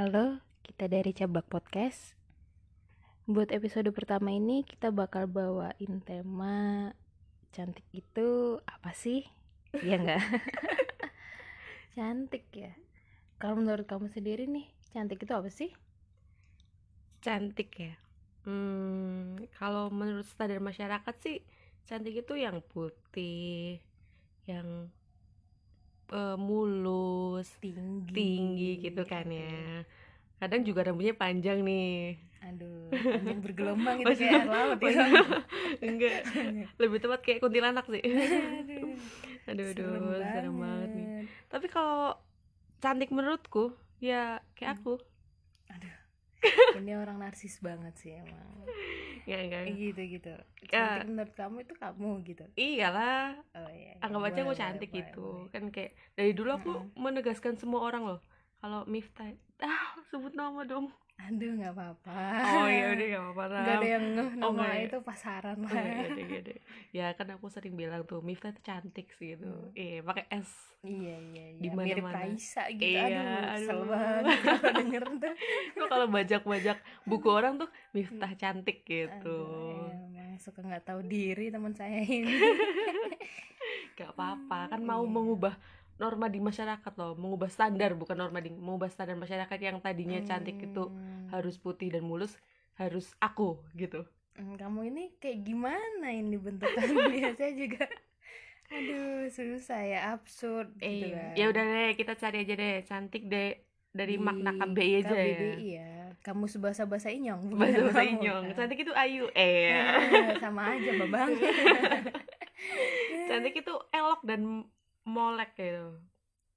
Halo, kita dari Cabak Podcast. Buat episode pertama ini kita bakal bawain tema cantik itu apa sih? Iya enggak? cantik ya. Kalau menurut kamu sendiri nih, cantik itu apa sih? cantik ya hmm, kalau menurut standar masyarakat sih cantik itu yang putih yang eh, mulus Tinggi. tinggi gitu kan ya kadang juga rambutnya panjang nih Aduh, panjang bergelombang itu Oh, kayak air laut ya. enggak lebih tepat kayak kuntilanak sih Aduh, aduh serem aduh serem banget nih banget. tapi kalau cantik menurutku ya kayak Hmm. aku Aduh, ini orang narsis banget sih emang. Ya enggak Gitu gitu. Ya. Cantik menurut kamu itu kamu gitu. iyalah Oh iya. iya. anggap aja aku cantik boleh, gitu boleh. kan kayak dari dulu aku Mm-mm. menegaskan semua orang loh kalau Miftah ah sebut nama dong Aduh nggak apa-apa. oh iya udah gak apa-apa Nggak ada yang ngeh Oh, nama nggak ya? itu pasaran Oh, lah. iya, iya, iya, iya. ya kan aku sering bilang tuh Miftah tuh cantik sih gitu Hmm. iya pakai S Iya iya iya. Di Mirip mana-mana. Raisa gitu. Iya, aduh, kesel aduh. banget kalau denger tuh. Kok kalau bajak-bajak buku orang tuh Miftah cantik gitu Aduh, emang suka nggak tahu diri teman saya ini. gak apa-apa kan Hmm, mau iya. mengubah norma di masyarakat loh mengubah standar bukan norma di mengubah standar masyarakat yang tadinya cantik itu Hmm. Harus putih dan mulus harus aku gitu. Hmm, kamu ini kayak gimana ini bentukan biasanya juga aduh susah ya absurd gitu kan. ya udah deh kita cari aja deh cantik deh dari Di makna KBI aja. Ya KBBI ya kamu bahasa bahasa inyong. Bahasa bahasa inyong. kan? cantik itu ayu eh. Ah, sama aja babang cantik itu elok dan molek gitu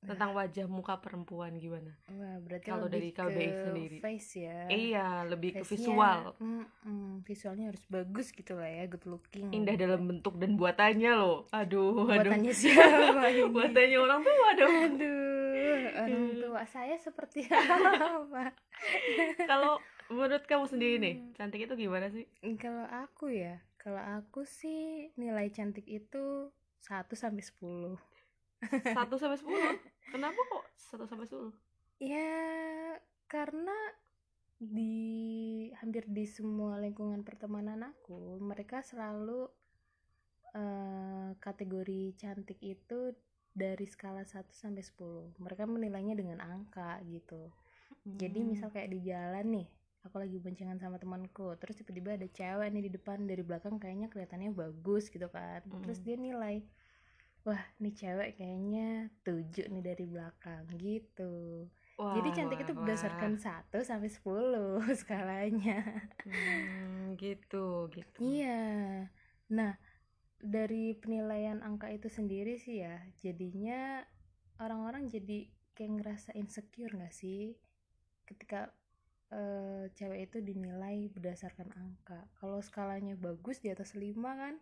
tentang wajah muka perempuan gimana? Wah, berarti Kalau dari KBBI ke sendiri. face ya. Iya lebih ke visual. mm-mm, visualnya harus bagus gitu lah ya good looking. Indah dalam bentuk dan buatannya loh. Aduh aduh. Buatannya siapa ini? Buatannya orang tuh aduh aduh orang tua saya seperti apa? Kalau menurut kamu sendiri nih Hmm. cantik itu gimana sih? Kalau aku ya, kalau aku sih nilai cantik itu 1 sampai 10. Satu sampai sepuluh kenapa kok satu sampai sepuluh Ya, karena di hampir di semua lingkungan pertemanan aku, mereka selalu eh, kategori cantik itu dari skala 1 sampai 10. Mereka menilainya dengan angka gitu. Jadi Hmm. misal kayak di jalan nih, aku lagi boncengan sama temanku, terus tiba-tiba ada cewek nih di depan dari belakang kayaknya kelihatannya bagus gitu kan. Terus Mm. dia nilai, wah nih cewek kayaknya tujuh nih dari belakang gitu. Wah, Jadi cantik wah, itu berdasarkan 1 sampai 10 skalanya. Hmm, gitu gitu Iya. Nah, dari penilaian angka itu sendiri sih ya, jadinya orang-orang jadi kayak ngerasa insecure gak sih? Ketika eh, cewek itu dinilai berdasarkan angka. Kalau skalanya bagus di atas 5 kan,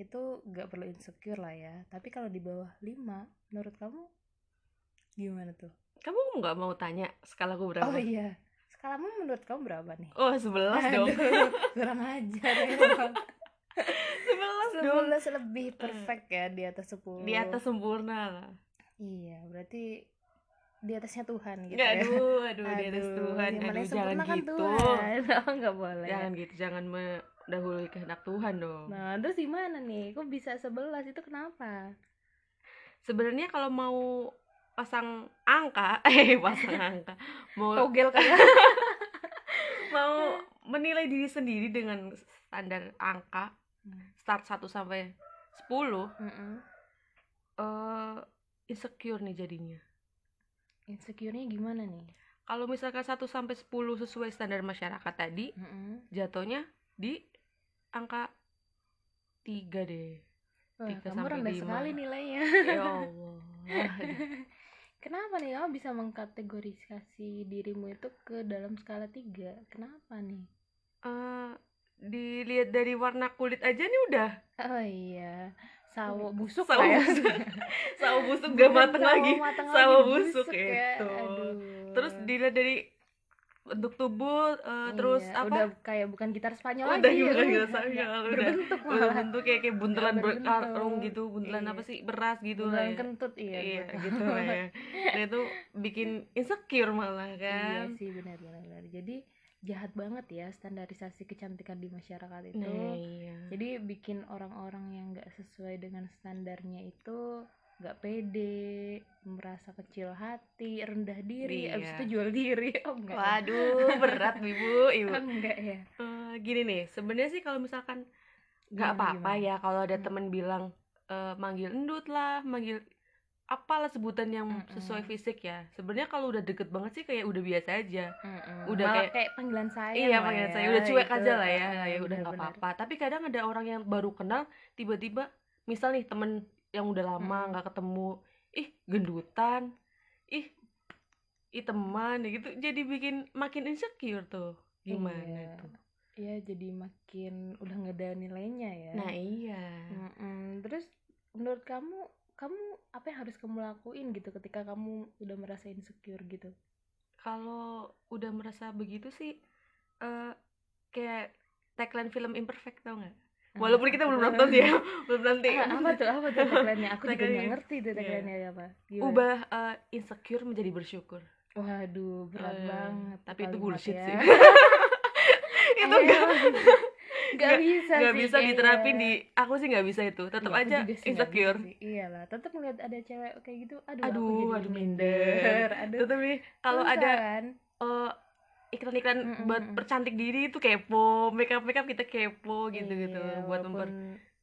itu gak perlu insecure lah ya. Tapi kalau di bawah 5, menurut kamu gimana tuh? kamu nggak mau tanya skala gue berapa Oh iya. Skalamu menurut kamu berapa nih? oh sebelas dong Aduh, kurang ajar emang. sebelas dong 11 lebih perfect ya di atas 10 di atas sempurna lah iya berarti di atasnya Tuhan gitu ya. aduh aduh di atas Aduh, Tuhan. yang aduh jangan kan gitu. Tuhan. Oh nggak boleh. Jangan gitu jangan mendahului kehendak Tuhan dong. Nah terus gimana nih? Kok bisa 11 itu kenapa? Sebenarnya kalau mau pasang angka eh pasang angka mau togel kan? mau menilai diri sendiri dengan standar angka Hmm. start 1 sampai 10 Mm-mm. eh insecure nih jadinya insecure-nya gimana nih? Kalau misalkan 1 sampai 10 sesuai standar masyarakat tadi Mm-mm. jatuhnya di angka 3 deh. Wah, Tiga kamu sampai rendah lima. sekali nilainya. Ya Allah. Kenapa nih kamu bisa mengkategorisasi dirimu itu ke dalam skala 3 kenapa nih? Eh, dilihat dari warna kulit aja nih udah. Oh iya sawo busuk Sawo ya busuk. sawo busuk gak mateng sawo lagi mateng sawo lagi, busuk ya. itu Aduh. terus dilihat dari bentuk tubuh terus Iya, apa udah kayak bukan gitar Spanyol Udah lagi bukan gitar udah, Spanyol, udah udah. berbentuk udah malah bentuk kayak kayak buntelan Udah berkarung gitu buntelan Iya. apa sih beras gitu lah ya kentut iya, iya betul. gitu lah ya nah itu bikin insecure malah iya kan sih benar benar benar jadi jahat banget ya standarisasi kecantikan di masyarakat itu. Nah iya. Jadi bikin orang-orang yang nggak sesuai dengan standarnya itu nggak pede merasa kecil hati rendah diri Iya. abis itu jual diri. Oh enggak ya? waduh berat ibu ibu. Oh, enggak ya? Eh, gini nih sebenarnya sih kalau misalkan nggak apa-apa ya kalau ada Hmm. temen bilang eh, manggil endut lah manggil apalah sebutan yang Mm-mm. sesuai fisik ya. Sebenarnya kalau udah deket banget sih kayak udah biasa aja. Mm-mm. Udah Malah kayak- panggilan saya iya panggilan ya, saya. Udah cuek itu. aja lah ya. Ya udah nggak apa-apa. Tapi kadang ada orang yang baru kenal tiba-tiba misal nih temen yang udah lama nggak ketemu ih gendutan ih ih teman ya gitu. Jadi bikin makin insecure tuh. Gimana Iya. tuh Iya jadi makin udah nggak ada nilainya ya. Nah iya. Mm-mm. terus menurut kamu kamu apa yang harus kamu lakuin gitu ketika kamu udah merasa insecure gitu? Kalau udah merasa begitu sih eh kayak tagline film imperfect tau nggak? Walaupun kita belum nonton ya belum nanti. Ah, apa tuh apa tuh tagline-nya? Aku juga nggak ngerti tuh Iya. tagline-nya apa. Gimana? ubah eh, insecure menjadi bersyukur. Waduh berat Eh, banget tapi itu bullshit ya. sih. Itu Eh, nggak bisa nggak bisa kayaknya. diterapin di aku sih nggak bisa itu tetap aku aja insecure iyalah tetap ngeliat ada cewek kayak gitu aduh, Aduh, aku jadi aduh, minder aduh tetap nih kalau ada kan? eh, iklan-iklan Mm-mm, buat mm-mm. percantik diri itu kepo makeup makeup kita kepo gitu gitu Iya, buat walaupun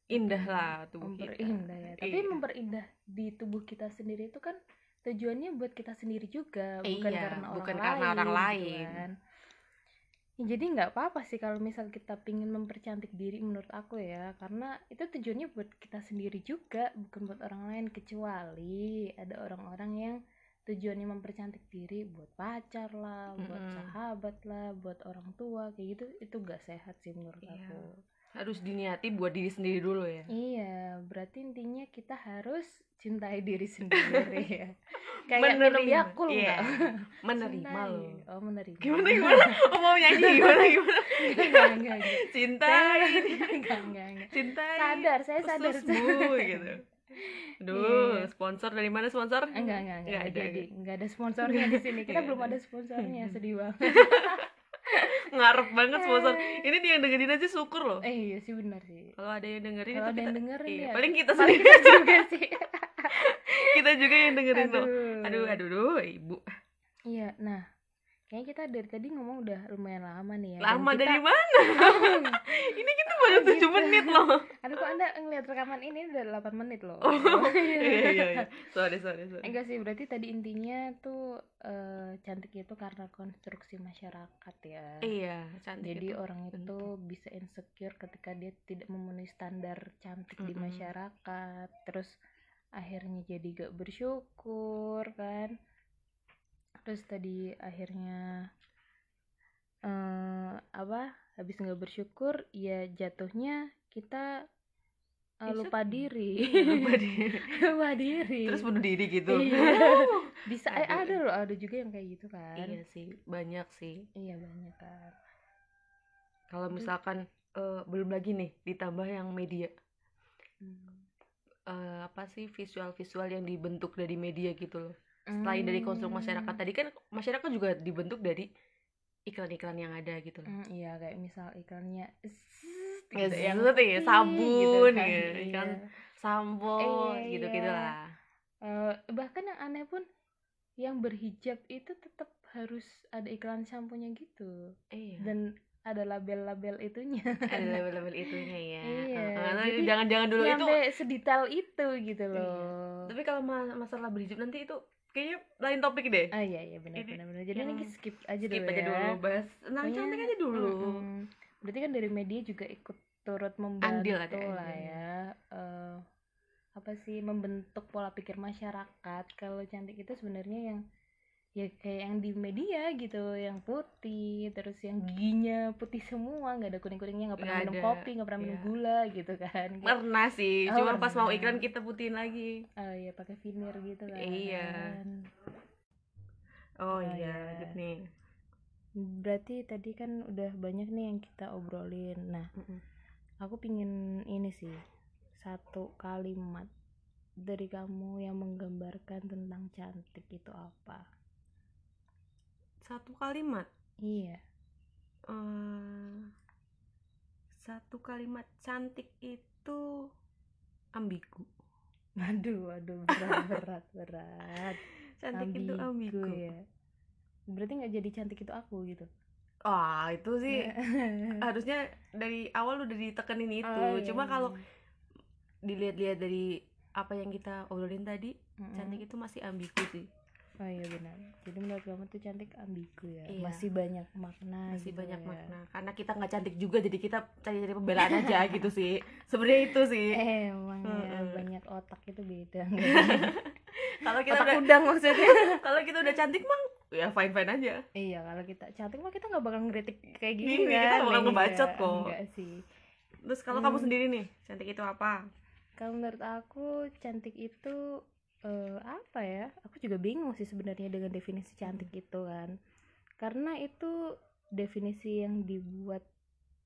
memperindah lah tubuh kita memperindah ya tapi Iya. memperindah di tubuh kita sendiri itu kan tujuannya buat kita sendiri juga bukan Iya, karena orang bukan lain karena orang gitu lain. kan. Ya, jadi nggak apa-apa sih kalau misal kita pingin mempercantik diri menurut aku ya karena itu tujuannya buat kita sendiri juga bukan buat orang lain kecuali ada orang-orang yang tujuannya mempercantik diri buat pacar lah buat Mm-mm. sahabat lah buat orang tua kayak gitu itu gak sehat sih menurut Iya. aku harus diniati buat diri sendiri dulu ya Iya, berarti intinya kita harus cintai diri sendiri ya. Kayak minum Menerima. Yakult Iya. enggak? menerima Cintai. loh Oh, menerima. gimana gimana oh, mau nyanyi gimana gimana Enggak, enggak, enggak, enggak. cintai Enggak, enggak, enggak. cintai Sadar, saya sadar. ususmu gitu Duh, Iya. sponsor dari mana sponsor? Enggak, enggak, enggak, Nggak ada, jadi enggak ada sponsornya di sini. Kita Nggak belum ada. ada sponsornya, sedih banget. Ngarep banget sponsor. Ini dia yang dengerin aja syukur loh. Eh, iya sih benar sih. Kalau ada yang dengerin Kalau ada yang dengerin iya, ya. paling kita paling sendiri. kita juga sih. kita juga yang dengerin loh. Aduh. Aduh, aduh, aduh, ibu. Iya, nah, kayaknya kita dari tadi ngomong udah lumayan lama nih ya. Lama kita- dari mana? Ini kita baru 7 gitu. menit loh. Aduh kok anda ngeliat rekaman ini udah 8 menit loh Oh, iya, iya, iya. Sorry, sorry, sorry. Enggak sih, berarti tadi intinya tuh eh, cantik itu karena konstruksi masyarakat ya Iya, cantik Jadi itu. orang itu bisa insecure ketika dia tidak memenuhi standar cantik di Mm-mm. masyarakat Terus akhirnya jadi gak bersyukur kan Terus tadi akhirnya eh apa habis nggak bersyukur ya jatuhnya kita eh, lupa diri Lupa diri. lupa diri Terus bunuh diri gitu. Iya. bisa eh, Aduh. ada loh ada juga yang kayak gitu kan Iya sih, banyak sih. iya banyak kan Kalau misalkan eh, belum lagi nih ditambah yang media Hmm. eh, apa sih visual-visual yang dibentuk dari media gitu loh. Selain dari konstruk masyarakat Hmm. tadi kan masyarakat juga dibentuk dari iklan-iklan yang ada gitu loh. Hmm, iya kayak misal iklannya zzz, Ya, gitu, yang zzz ya, ih, sabun kan, ya, iya. iklan Sampo Iya, gitu-gitu iya. lah. Eh, bahkan yang aneh pun yang berhijab itu tetap harus ada iklan samponya gitu Iya. dan ada label-label itunya ada level-level itunya ya. Iya, nah, jadi jangan-jangan dulu itu. sedetail itu gitu Iya. loh Tapi kalau ma- masalah berhijab nanti itu kayaknya lain topik deh. ah iya iya benar benar benar jadi ini skip aja Skip dulu aja ya dulu, bahas tentang Pokoknya, cantik aja dulu. mm-mm. berarti kan dari media juga ikut turut membantu Andil lah andil. ya eh, apa sih membentuk pola pikir masyarakat kalau cantik itu sebenarnya yang ya kayak yang di media gitu yang putih terus yang giginya putih semua nggak ada kuning kuningnya nggak pernah Nggak minum ada, kopi nggak pernah minum iya. gula gitu kan Kayak, Pernah sih, Oh, cuma pas mau iklan kita putihin lagi. oh ya pakai veneer gitu kan Iya. Oh, Oh, iya, iya. lanjut nih. berarti tadi kan udah banyak nih yang kita obrolin nah Mm-mm. aku pingin ini sih satu kalimat dari kamu yang menggambarkan tentang cantik itu apa satu kalimat? Iya. Eh satu kalimat cantik itu ambigu. Aduh aduh berat berat berat. Cantik itu ambigu ya. Berarti nggak jadi cantik itu aku gitu? Wah itu sih. Harusnya dari awal udah ditekenin itu. Oh, iya, cuma iya. kalau dilihat-lihat dari apa yang kita obrolin tadi Mm-mm. cantik itu masih ambigu sih oh iya benar. Jadi menurut kamu tuh cantik ambigu ya? Iya. masih banyak makna masih gitu banyak ya. makna. Karena kita nggak cantik juga jadi kita cari-cari pembelaan aja gitu sih. Sebenarnya itu sih. Eh emang ya Mm-mm. banyak otak itu beda. Kalau kita otak udah udang maksudnya. Kalau kita udah cantik mah ya fine fine aja. Iya kalau kita cantik mah kita nggak bakal ngeritik kayak gini Iya, kita kan. nggak bakal Iya, ngebacot kok. enggak sih. Terus kalau Hmm. kamu sendiri nih cantik itu apa? Kalau menurut aku cantik itu eh, apa ya? Aku juga bingung sih sebenarnya dengan definisi cantik itu kan. Karena itu definisi yang dibuat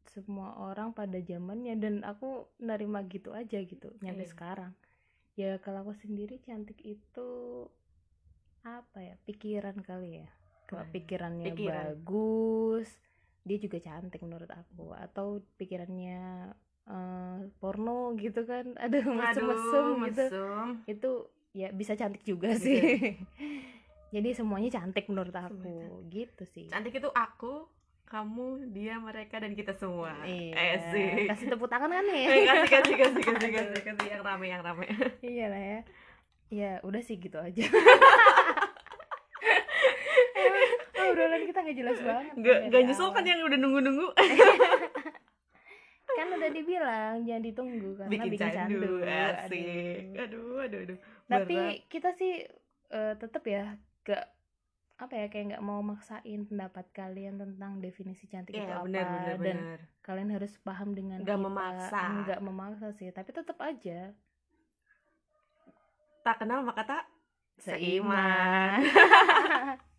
semua orang pada zamannya dan aku nerima gitu aja gitu nyampe sekarang. Ya kalau aku sendiri cantik itu apa ya? Pikiran kali ya. Kalau Wah, pikirannya pikiran. bagus dia juga cantik menurut aku. Atau pikirannya eh, porno gitu kan. Aduh mesum-mesum gitu. mesum. itu ya bisa cantik juga Bisa. sih. jadi semuanya cantik menurut aku. Semuanya gitu sih. Cantik itu aku kamu dia mereka dan kita semua. Iya eh sih. kasih tepuk tangan kan nih Eh, kasih kasih kasih kasih kasih kasih. Yang rame yang rame. Iya lah ya. Ya udah sih gitu aja. Emang obrolan kita nggak jelas banget. Nggak dari nggak nyesel kan yang udah nunggu nunggu kan udah dibilang jangan ditunggu karena bikin, bikin, candu, candu, asik. Aduh. aduh aduh aduh. Tapi Berat. kita sih eh, tetap ya gak apa ya kayak nggak mau maksain pendapat kalian tentang definisi cantik itu Iya apa. benar benar dan benar. kalian harus paham dengan Nggak memaksa. nggak memaksa sih tapi tetap aja. Tak kenal maka tak seiman